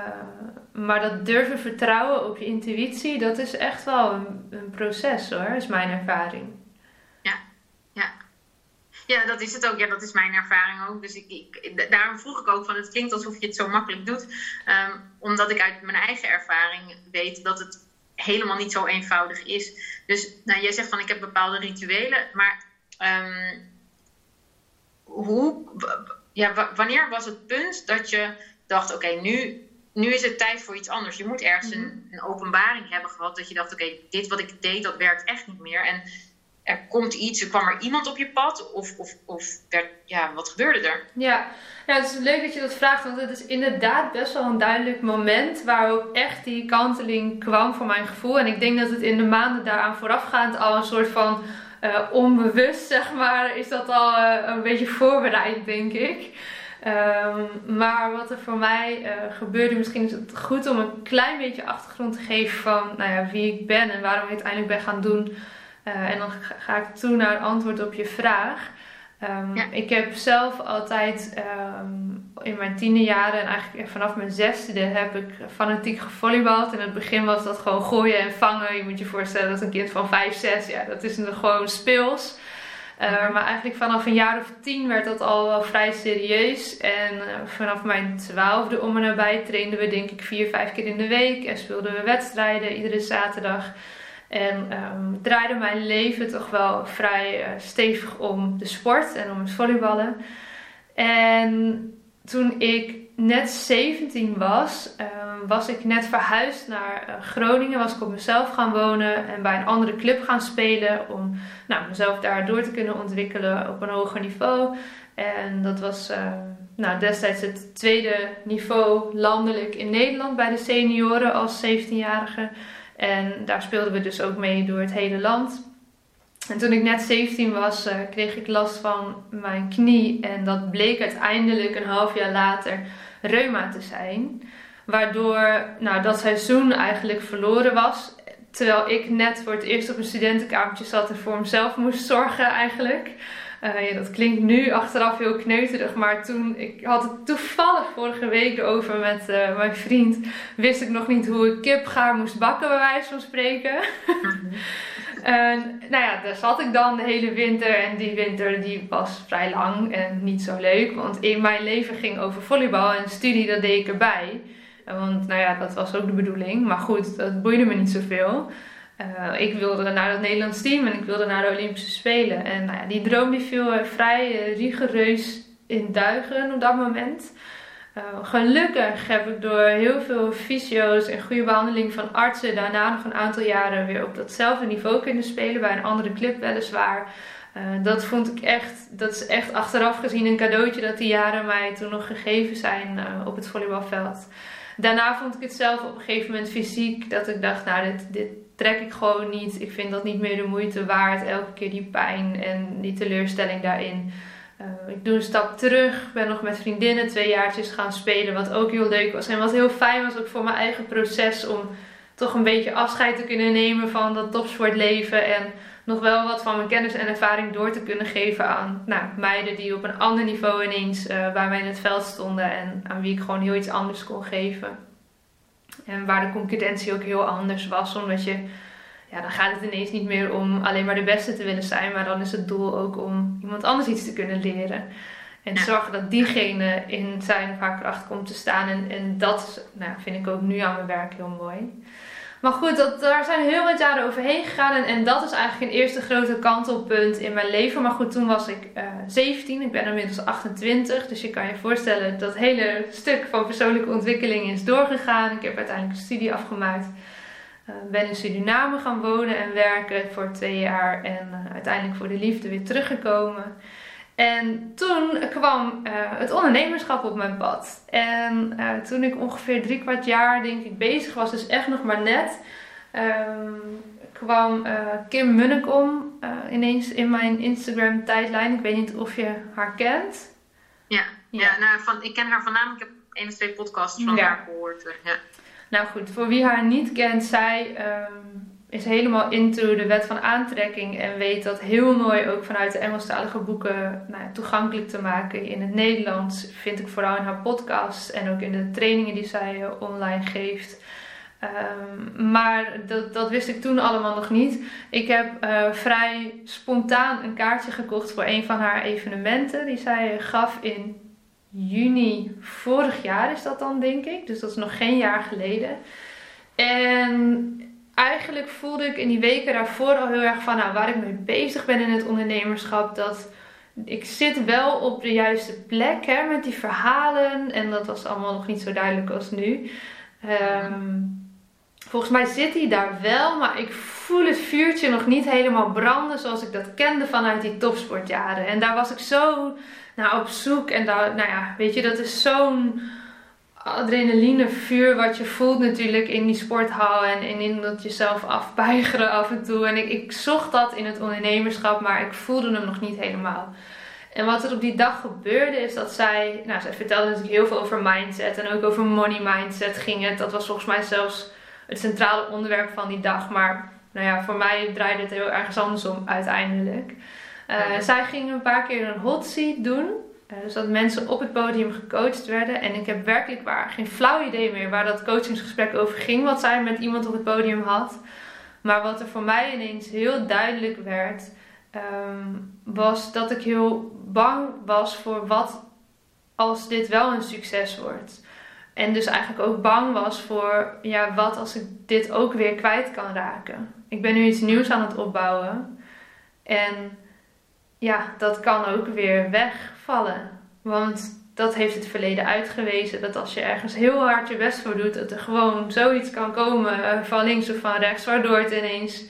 maar dat durven vertrouwen op je intuïtie, dat is echt wel een, een proces hoor, is mijn ervaring. Ja, ja. Ja, dat is het ook. Ja, dat is mijn ervaring ook. Dus ik, ik, daarom vroeg ik ook van, het klinkt alsof je het zo makkelijk doet. Um, omdat ik uit mijn eigen ervaring weet dat het helemaal niet zo eenvoudig is. Dus nou, jij zegt van ik heb bepaalde rituelen, maar um, hoe, ja, wanneer was het punt dat je dacht: oké, okay, nu, nu is het tijd voor iets anders? Je moet ergens een, mhm. een, openbaring hebben gehad dat je dacht: oké, okay, dit wat ik deed, dat werkt echt niet meer. En er komt iets, er kwam er iemand op je pad? Of, of, of ja, wat gebeurde er? Ja. ja, het is leuk dat je dat vraagt, want het is inderdaad best wel een duidelijk moment waar ook echt die kanteling kwam voor mijn gevoel. En ik denk dat het in de maanden daaraan voorafgaand al een soort van uh, onbewust, zeg maar, is dat al uh, een beetje voorbereid, denk ik. Um, maar wat er voor mij uh, gebeurde, misschien is het goed om een klein beetje achtergrond te geven van nou ja, wie ik ben en waarom ik uiteindelijk ben gaan doen. En dan ga ik toe naar het antwoord op je vraag. Um, ja. Ik heb zelf altijd um, in mijn tiende jaren en eigenlijk vanaf mijn zesde heb ik fanatiek gevolleybald. In het begin was dat gewoon gooien en vangen. Je moet je voorstellen dat een kind van 5, 6, ja, dat is gewoon speels. Uh, maar eigenlijk vanaf een jaar of tien werd dat al wel vrij serieus. En uh, vanaf mijn twaalfde om en nabij trainden we denk ik vier, vijf keer in de week. En speelden we wedstrijden iedere zaterdag. En um, draaide mijn leven toch wel vrij uh, stevig om de sport en om het volleyballen. En toen ik net 17 was, um, was ik net verhuisd naar uh, Groningen. Was ik op mezelf gaan wonen en bij een andere club gaan spelen. Om nou, mezelf daar door te kunnen ontwikkelen op een hoger niveau. En dat was uh, nou, destijds het tweede niveau landelijk in Nederland bij de senioren als 17-jarige. En daar speelden we dus ook mee door het hele land. En toen ik net 17 was, uh, kreeg ik last van mijn knie. En dat bleek uiteindelijk een half jaar later reuma te zijn. Waardoor nou, dat seizoen eigenlijk verloren was. Terwijl ik net voor het eerst op een studentenkamertje zat en voor mezelf moest zorgen eigenlijk. Uh, ja, dat klinkt nu achteraf heel kneuterig, maar toen, ik had het toevallig vorige week over met uh, mijn vriend, wist ik nog niet hoe ik kipgaar moest bakken, bij wijze van spreken. en nou ja, daar zat ik dan de hele winter en die winter die was vrij lang en niet zo leuk, want in mijn leven ging over volleybal en studie, dat deed ik erbij. Want nou ja, dat was ook de bedoeling, maar goed, dat boeide me niet zoveel. Uh, ik wilde naar het Nederlands team en ik wilde naar de Olympische Spelen. En nou ja, die droom die viel vrij uh, rigoureus in duigen op dat moment. Gelukkig heb ik door heel veel fysio's en goede behandeling van artsen daarna nog een aantal jaren weer op datzelfde niveau kunnen spelen. Bij een andere club weliswaar. dat vond ik echt, dat is echt achteraf gezien een cadeautje dat die jaren mij toen nog gegeven zijn op het volleybalveld. Daarna vond ik het zelf op een gegeven moment fysiek dat ik dacht, nou dit, trek ik gewoon niet. Ik vind dat niet meer de moeite waard. Elke keer die pijn en die teleurstelling daarin. Uh, ik doe een stap terug. Ben nog met vriendinnen twee jaartjes gaan spelen. Wat ook heel leuk was. En wat heel fijn was ook voor mijn eigen proces. Om toch een beetje afscheid te kunnen nemen van dat topsportleven. En nog wel wat van mijn kennis en ervaring door te kunnen geven aan nou, meiden die op een ander niveau ineens uh, bij mij in het veld stonden. En aan wie ik gewoon heel iets anders kon geven. En waar de concurrentie ook heel anders was, omdat je, ja, dan gaat het ineens niet meer om alleen maar de beste te willen zijn, maar dan is het doel ook om iemand anders iets te kunnen leren. En zorgen dat diegene in zijn of haar kracht komt te staan. En, en dat nou, vind ik ook nu aan mijn werk heel mooi. Maar goed, dat, daar zijn heel wat jaren overheen gegaan. En, dat is eigenlijk een eerste grote kantelpunt in mijn leven. Maar goed, toen was ik uh, eh, 17. Ik ben inmiddels 28. Dus je kan je voorstellen dat hele stuk van persoonlijke ontwikkeling is doorgegaan. Ik heb uiteindelijk een studie afgemaakt. Uh, ben in Suriname gaan wonen en werken voor twee jaar. En uh, uiteindelijk voor de liefde weer teruggekomen. En toen kwam uh, het ondernemerschap op mijn pad. En uh, toen ik ongeveer drie kwart jaar, denk ik, bezig was, dus echt nog maar net, um, kwam uh, Kim Munnekom ineens in mijn Instagram tijdlijn. Ik weet niet of je haar kent. Ja, ja. ja nou, van, ik ken haar naam. Ik heb één of twee podcasts van haar gehoord. Ja. Nou goed, voor wie haar niet kent, zij um, is helemaal into de wet van aantrekking en weet dat heel mooi ook vanuit de Engelstalige boeken nou, toegankelijk te maken in het Nederlands. Vind ik vooral in haar podcast en ook in de trainingen die zij uh, online geeft. Um, maar dat, dat wist ik toen allemaal nog niet. Ik heb uh, vrij spontaan een kaartje gekocht voor een van haar evenementen die zij gaf in juni vorig jaar is dat dan denk ik. Dus dat is nog geen jaar geleden. En eigenlijk voelde ik in die weken daarvoor al heel erg van nou, waar ik mee bezig ben in het ondernemerschap. Dat ik zit wel op de juiste plek hè, met die verhalen. En dat was allemaal nog niet zo duidelijk als nu. Um, volgens mij zit hij daar wel, maar ik voel het vuurtje nog niet helemaal branden zoals ik dat kende vanuit die topsportjaren. En daar was ik zo naar op zoek. En daar, nou ja, weet je, dat is zo'n adrenaline vuur wat je voelt natuurlijk in die sporthal en, in dat jezelf afbuigeren af en toe. En ik, ik zocht dat in het ondernemerschap, maar ik voelde hem nog niet helemaal. En wat er op die dag gebeurde is dat zij, nou zij vertelde natuurlijk heel veel over mindset en ook over money mindset ging het. Dat was volgens mij zelfs het centrale onderwerp van die dag. Maar nou ja, voor mij draaide het heel ergens andersom uiteindelijk. Uh, zij ging een paar keer een hot seat doen. Uh, dus dat mensen op het podium gecoacht werden. En ik heb werkelijk waar geen flauw idee meer waar dat coachingsgesprek over ging. Wat zij met iemand op het podium had. Maar wat er voor mij ineens heel duidelijk werd. Ehm, was dat ik heel bang was voor wat als dit wel een succes wordt. En dus eigenlijk ook bang was voor, ja, wat als ik dit ook weer kwijt kan raken. Ik ben nu iets nieuws aan het opbouwen. En ja, dat kan ook weer wegvallen. Want dat heeft het verleden uitgewezen. Dat als je ergens heel hard je best voor doet, dat er gewoon zoiets kan komen eh, van links of van rechts, waardoor het ineens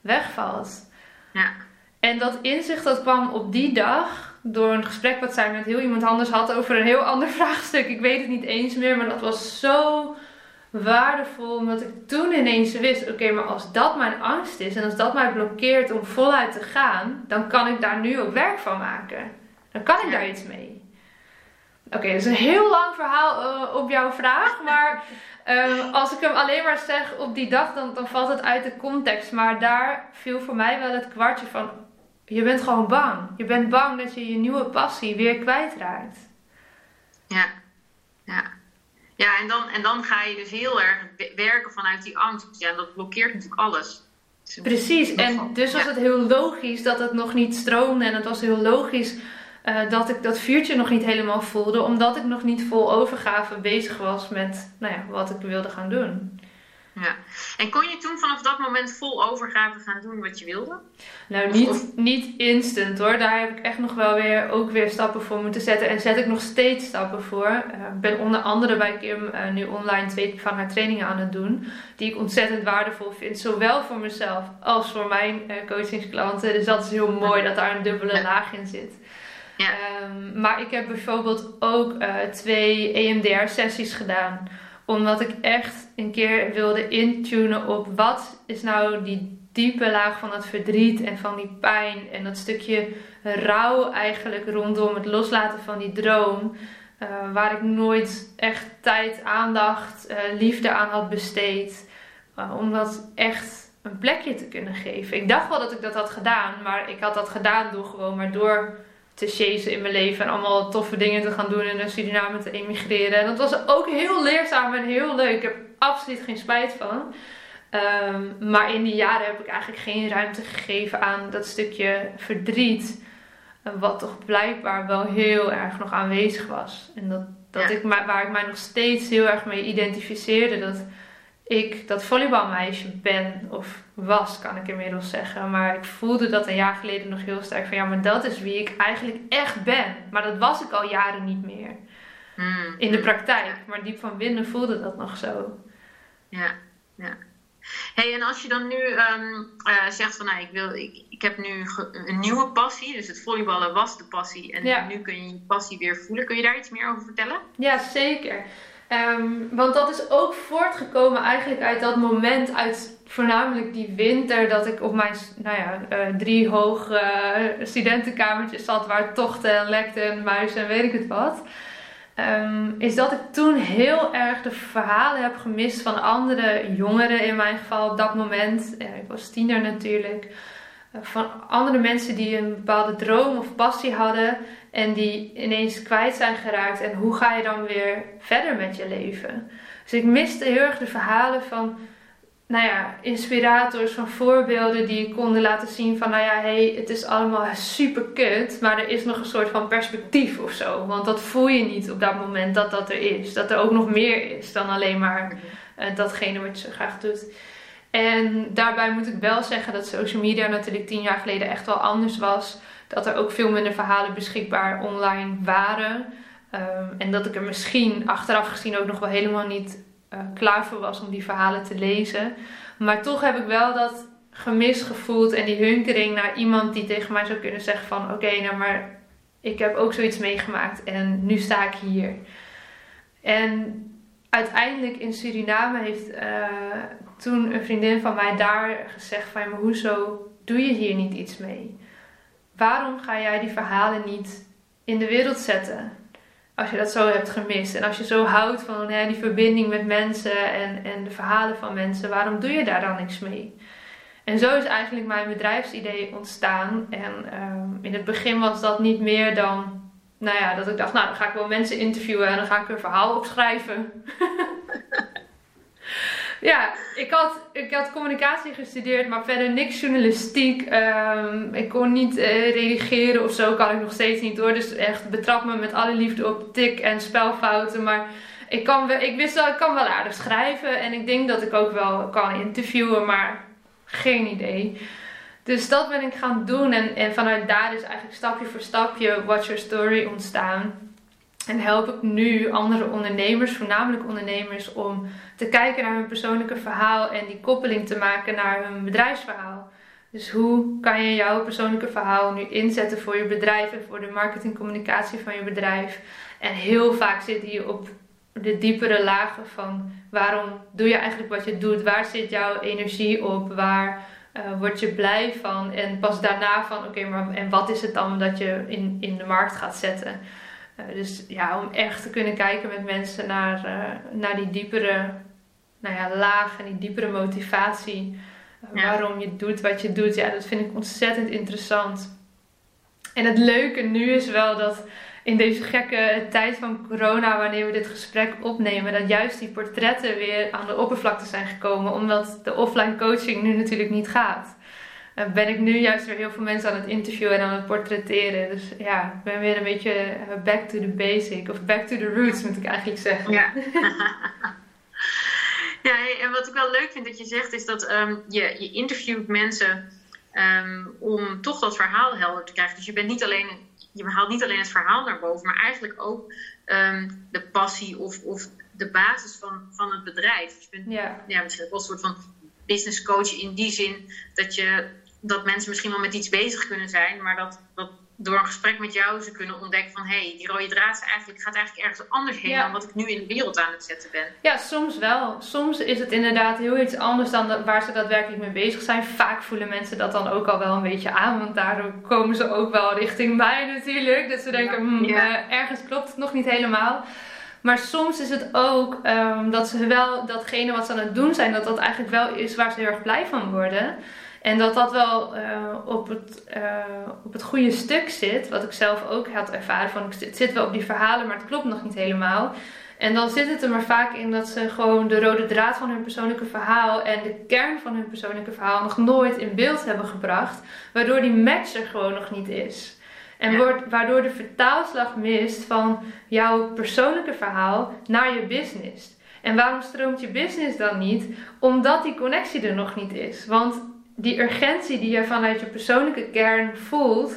wegvalt. Ja. En dat inzicht dat kwam op die dag door een gesprek wat zij met heel iemand anders had over een heel ander vraagstuk. Ik weet het niet eens meer, maar dat was zo waardevol. Omdat ik toen ineens wist: oké, maar als dat mijn angst is en als dat mij blokkeert om voluit te gaan, dan kan ik daar nu ook werk van maken. Dan kan ik daar iets mee. Oké, dat is een heel lang verhaal uh, op jouw vraag. Maar um, als ik hem alleen maar zeg op die dag, dan, dan valt het uit de context. Maar daar viel voor mij wel het kwartje van: je bent gewoon bang. Je bent bang dat je je nieuwe passie weer kwijtraakt. Ja, ja. Ja, en dan, en dan ga je dus heel erg werken vanuit die angst. Ja, dat blokkeert natuurlijk alles. Precies, en dus was het heel logisch dat het nog niet stroomde. En het was heel logisch uh, dat ik dat vuurtje nog niet helemaal voelde. Omdat ik nog niet vol overgave bezig was met nou ja, wat ik wilde gaan doen. Ja. En kon je toen vanaf dat moment vol overgave gaan doen wat je wilde? Nou, niet, niet instant hoor. Daar heb ik echt nog wel weer, ook weer stappen voor moeten zetten. En zet ik nog steeds stappen voor. Eh, ik ben onder andere bij Kim uh, nu online twee van haar trainingen aan het doen. Die ik ontzettend waardevol vind. Zowel voor mezelf als voor mijn uh, coachingsklanten. Dus dat is heel mooi dat daar een dubbele laag in zit. Um, maar ik heb bijvoorbeeld ook twee EMDR-sessies gedaan omdat ik echt een keer wilde intunen op wat is nou die diepe laag van dat verdriet en van die pijn. En dat stukje rouw eigenlijk rondom het loslaten van die droom. Uh, waar ik nooit echt tijd, aandacht, uh, liefde aan had besteed. Om dat echt een plekje te kunnen geven. Ik dacht wel dat ik dat had gedaan, maar ik had dat gedaan door gewoon maar door te chasen in mijn leven en allemaal toffe dingen te gaan doen en naar Suriname te emigreren. En dat was ook heel leerzaam en heel leuk. Ik heb absoluut geen spijt van. Um, maar in die jaren heb ik eigenlijk geen ruimte gegeven aan dat stukje verdriet. Wat toch blijkbaar wel heel erg nog aanwezig was. En dat, dat ik, waar ik mij nog steeds heel erg mee identificeerde. Dat ik dat volleybalmeisje ben of was, kan ik inmiddels zeggen. Maar ik voelde dat een jaar geleden nog heel sterk van ja, maar dat is wie ik eigenlijk echt ben. Maar dat was ik al jaren niet meer. Hmm. In de praktijk. Maar diep van binnen voelde dat nog zo. Ja, ja. hey, en als je dan nu um, uh, zegt van nou, ik, wil, ik, ik heb nu een nieuwe passie. Dus het volleyballen was de passie. En ja. nu kun je je passie weer voelen. Kun je daar iets meer over vertellen? Ja, zeker. Um, want dat is ook voortgekomen eigenlijk uit dat moment, uit voornamelijk die winter, dat ik op mijn nou ja, uh, drie hoog uh, studentenkamertjes zat waar tochten en lekten en muizen en weet ik het wat. Um, is dat ik toen heel erg de verhalen heb gemist van andere jongeren in mijn geval op dat moment. Ja, ik was tiener natuurlijk. Van andere mensen die een bepaalde droom of passie hadden en die ineens kwijt zijn geraakt. En hoe ga je dan weer verder met je leven? Dus ik miste heel erg de verhalen van, nou ja, inspirators, van voorbeelden die konden laten zien van, nou ja, hey, het is allemaal super kut, maar er is nog een soort van perspectief of zo. Want dat voel je niet op dat moment dat dat er is. Dat er ook nog meer is dan alleen maar uh, datgene wat je zo graag doet. En daarbij moet ik wel zeggen dat social media natuurlijk tien jaar geleden echt wel anders was dat er ook veel minder verhalen beschikbaar online waren. Um, en dat ik er misschien achteraf gezien ook nog wel helemaal niet uh, klaar voor was om die verhalen te lezen. Maar toch heb ik wel dat gemis gevoeld en die hunkering naar iemand die tegen mij zou kunnen zeggen van oké, nou maar ik heb ook zoiets meegemaakt en nu sta ik hier. En uiteindelijk in Suriname heeft uh, toen een vriendin van mij daar gezegd van hoezo doe je hier niet iets mee? Waarom ga jij die verhalen niet in de wereld zetten? Als je dat zo hebt gemist. En als je zo houdt van die verbinding met mensen en, en de verhalen van mensen, waarom doe je daar dan niks mee? En zo is eigenlijk mijn bedrijfsidee ontstaan. En um, in het begin was dat niet meer dan, nou ja, dat ik dacht, nou dan ga ik wel mensen interviewen en dan ga ik een verhaal opschrijven. ja, ik had, ik had communicatie gestudeerd, maar verder niks journalistiek. Um, ik kon niet uh, redigeren of zo, kan ik nog steeds niet door. Dus echt betrap me met alle liefde op tik en spelfouten. Maar ik, kan wel, ik wist wel, ik kan wel aardig schrijven. En ik denk dat ik ook wel kan interviewen, maar geen idee. Dus dat ben ik gaan doen. En, en vanuit daar is eigenlijk stapje voor stapje Watch Your Story ontstaan. En help ik nu andere ondernemers, voornamelijk ondernemers, om te kijken naar hun persoonlijke verhaal en die koppeling te maken naar hun bedrijfsverhaal. Dus hoe kan je jouw persoonlijke verhaal nu inzetten voor je bedrijf en voor de marketingcommunicatie van je bedrijf? En heel vaak zit hier op de diepere lagen van waarom doe je eigenlijk wat je doet? Waar zit jouw energie op? Waar uh, word je blij van? En pas daarna van oké, maar en wat is het dan dat je in, in de markt gaat zetten? Uh, dus ja, om echt te kunnen kijken met mensen naar, uh, naar die diepere nou ja, laag en die diepere motivatie. Ja. Waarom je doet wat je doet. Ja, dat vind ik ontzettend interessant. En het leuke nu is wel dat in deze gekke tijd van corona, wanneer we dit gesprek opnemen, dat juist die portretten weer aan de oppervlakte zijn gekomen, omdat de offline coaching nu natuurlijk niet gaat. Uh, ben ik nu juist weer heel veel mensen aan het interviewen en aan het portretteren. Dus ja, ik ben weer een beetje eh, back to the basic, of back to the roots moet ik eigenlijk zeggen. Ja. ja, en wat ik wel leuk vind dat je zegt, is dat um, je, je interviewt mensen um, om toch dat verhaal helder te krijgen. Dus je bent niet alleen je haalt niet alleen het verhaal naar boven, maar eigenlijk ook um, de passie of, of de basis van, van het bedrijf. Dus je bent ja. ja, misschien wel een soort van business coach in die zin dat, je, dat mensen misschien wel met iets bezig kunnen zijn, maar dat, dat door een gesprek met jou ze kunnen ontdekken van hé, hey, die rode draad eigenlijk, gaat eigenlijk ergens anders heen dan wat ik nu in de wereld aan het zetten ben. Ja, soms wel. Soms is het inderdaad heel iets anders dan waar ze daadwerkelijk mee bezig zijn. Vaak voelen mensen dat dan ook al wel een beetje aan, want daardoor komen ze ook wel richting mij natuurlijk. Dat ze denken, hmm, uh, ergens klopt het nog niet helemaal. Maar soms is het ook um, dat ze wel datgene wat ze aan het doen zijn, dat dat eigenlijk wel is waar ze heel erg blij van worden. En dat dat wel uh, op, het, uh, op het goede stuk zit, wat ik zelf ook had ervaren. Van, het zit wel op die verhalen, maar het klopt nog niet helemaal. En dan zit het er maar vaak in dat ze gewoon de rode draad van hun persoonlijke verhaal en de kern van hun persoonlijke verhaal nog nooit in beeld hebben gebracht. Waardoor die match er gewoon nog niet is. En wordt, waardoor de vertaalslag mist van jouw persoonlijke verhaal naar je business. En waarom stroomt je business dan niet? Omdat die connectie er nog niet is. Want die urgentie die je vanuit je persoonlijke kern voelt,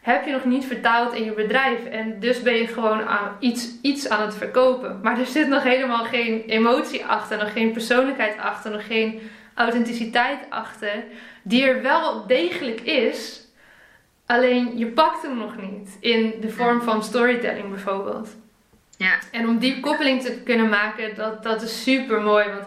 heb je nog niet vertaald in je bedrijf. En dus ben je gewoon aan iets, iets aan het verkopen. Maar er zit nog helemaal geen emotie achter, nog geen persoonlijkheid achter, nog geen authenticiteit achter. Die er wel degelijk is. Alleen je pakt hem nog niet. In de vorm van storytelling bijvoorbeeld. Ja. En om die koppeling te kunnen maken, dat, dat is super mooi. Want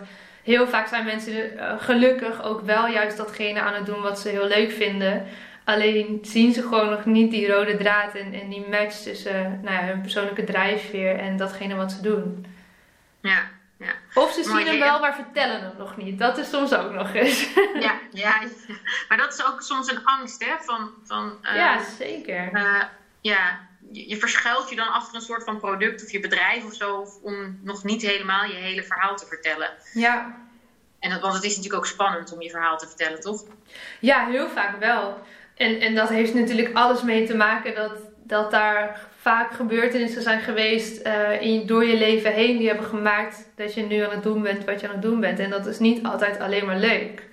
heel vaak zijn mensen uh, gelukkig ook wel juist datgene aan het doen wat ze heel leuk vinden. Alleen zien ze gewoon nog niet die rode draad en, en die match tussen nou ja, hun persoonlijke drijfveer en datgene wat ze doen. Ja, ja. Of ze zien hem wel, maar vertellen hem nog niet. Dat is soms ook nog eens. Ja, ja, maar dat is ook soms een angst, hè? Van, van, uh, ja, zeker. Uh, ja, je, verschuilt je dan achter een soort van product of je bedrijf of zo, om nog niet helemaal je hele verhaal te vertellen. Ja. En dat, want het is natuurlijk ook spannend om je verhaal te vertellen, toch? Ja, heel vaak wel. En, en dat heeft natuurlijk alles mee te maken dat, dat daar vaak gebeurtenissen zijn geweest uh, in, door je leven heen die hebben gemaakt dat je nu aan het doen bent wat je aan het doen bent. En dat is niet altijd alleen maar leuk.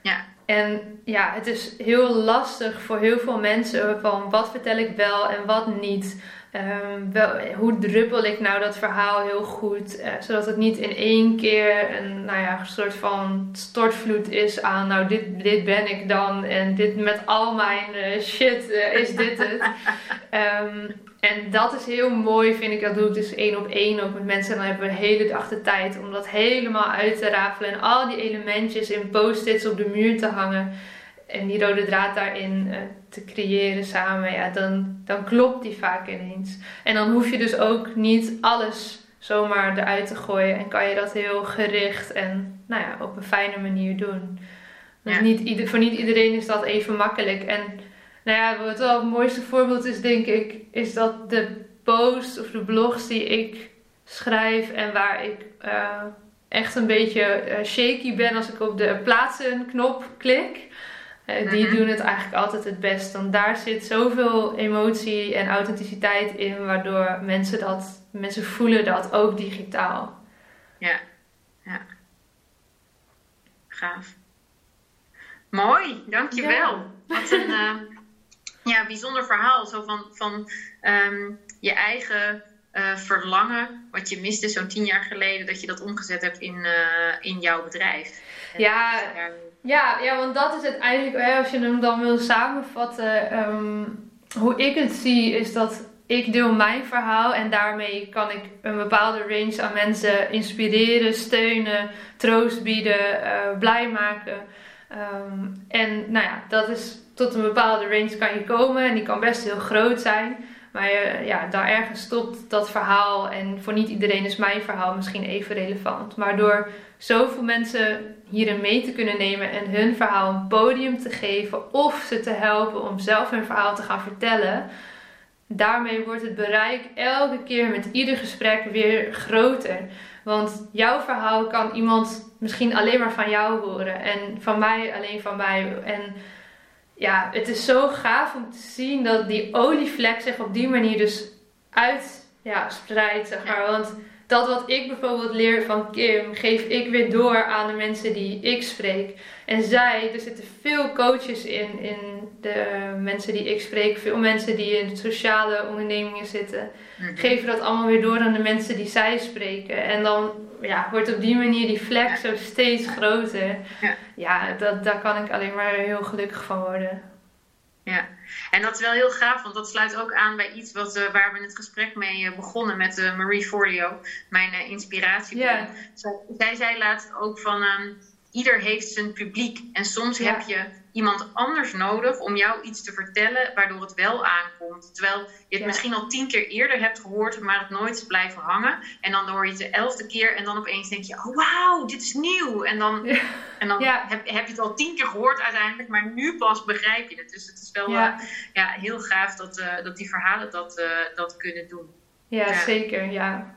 Ja. En ja, het is heel lastig voor heel veel mensen van wat vertel ik wel en wat niet. Um, wel, hoe druppel ik nou dat verhaal heel goed, uh, zodat het niet in één keer een nou ja, soort van stortvloed is aan, nou dit, dit ben ik dan en dit met al mijn uh, shit uh, is dit het. um, en dat is heel mooi, vind ik. Dat doe ik dus één op één ook met mensen. En dan hebben we een hele dag de tijd om dat helemaal uit te rafelen. En al die elementjes in post-its op de muur te hangen. En die rode draad daarin uh, te creëren samen. Ja, dan, dan klopt die vaak ineens. En dan hoef je dus ook niet alles zomaar eruit te gooien. En kan je dat heel gericht en nou ja, op een fijne manier doen. Dus ja. niet ieder, voor niet iedereen is dat even makkelijk. En nou ja, wat wel het mooiste voorbeeld is, denk ik, is dat de posts of de blogs die ik schrijf en waar ik uh, echt een beetje uh, shaky ben als ik op de plaatsen knop klik. Uh, die -hmm. doen het eigenlijk altijd het best. Want daar zit zoveel emotie en authenticiteit in, waardoor mensen dat, mensen voelen dat ook digitaal. Ja, ja. Gaaf. Mooi, dankjewel. Ja. Wat een ja, bijzonder verhaal. Zo van, van um, je eigen uh, verlangen, wat je miste zo'n tien jaar geleden, dat je dat omgezet hebt in, in jouw bedrijf. Ja, ja, ja, want dat is uiteindelijk, als je hem dan wil samenvatten, um, hoe ik het zie, is dat ik deel mijn verhaal en daarmee kan ik een bepaalde range aan mensen inspireren, steunen, troost bieden, uh, blij maken. Um, en nou ja, dat is tot een bepaalde range kan je komen en die kan best heel groot zijn. Maar ja, daar ergens stopt dat verhaal en voor niet iedereen is mijn verhaal misschien even relevant. Maar door zoveel mensen hierin mee te kunnen nemen en hun verhaal een podium te geven of ze te helpen om zelf hun verhaal te gaan vertellen, daarmee wordt het bereik elke keer met ieder gesprek weer groter. Want jouw verhaal kan iemand misschien alleen maar van jou horen en van mij alleen van mij. En ja, het is zo gaaf om te zien dat die olievlek zich op die manier dus uit ja, spreidt, zeg maar. Want dat wat ik bijvoorbeeld leer van Kim, geef ik weer door aan de mensen die ik spreek. En zij, er zitten veel coaches in, in de mensen die ik spreek, veel mensen die in sociale ondernemingen zitten, geven dat allemaal weer door aan de mensen die zij spreken. En dan ja, wordt op die manier die vlek zo steeds groter. Ja, ja dat, daar kan ik alleen maar heel gelukkig van worden. Ja, en dat is wel heel gaaf, want dat sluit ook aan bij iets wat, uh, waar we het gesprek mee uh, begonnen met uh, Marie Forleo, mijn inspiratie. Yeah. Zij, zij zei laatst ook van um, ieder heeft zijn publiek en soms heb je iemand anders nodig om jou iets te vertellen waardoor het wel aankomt. Terwijl je het ja. misschien al tien keer eerder hebt gehoord, maar het nooit is blijven hangen. En dan hoor je het de elfde keer en dan opeens denk je, oh wauw, dit is nieuw. En dan, ja. en dan ja. heb, heb, je het al tien keer gehoord uiteindelijk, maar nu pas begrijp je het. Dus het is wel ja. Uh, ja, heel gaaf dat, uh, dat die verhalen dat, uh, dat kunnen doen. Ja, zeker, ja.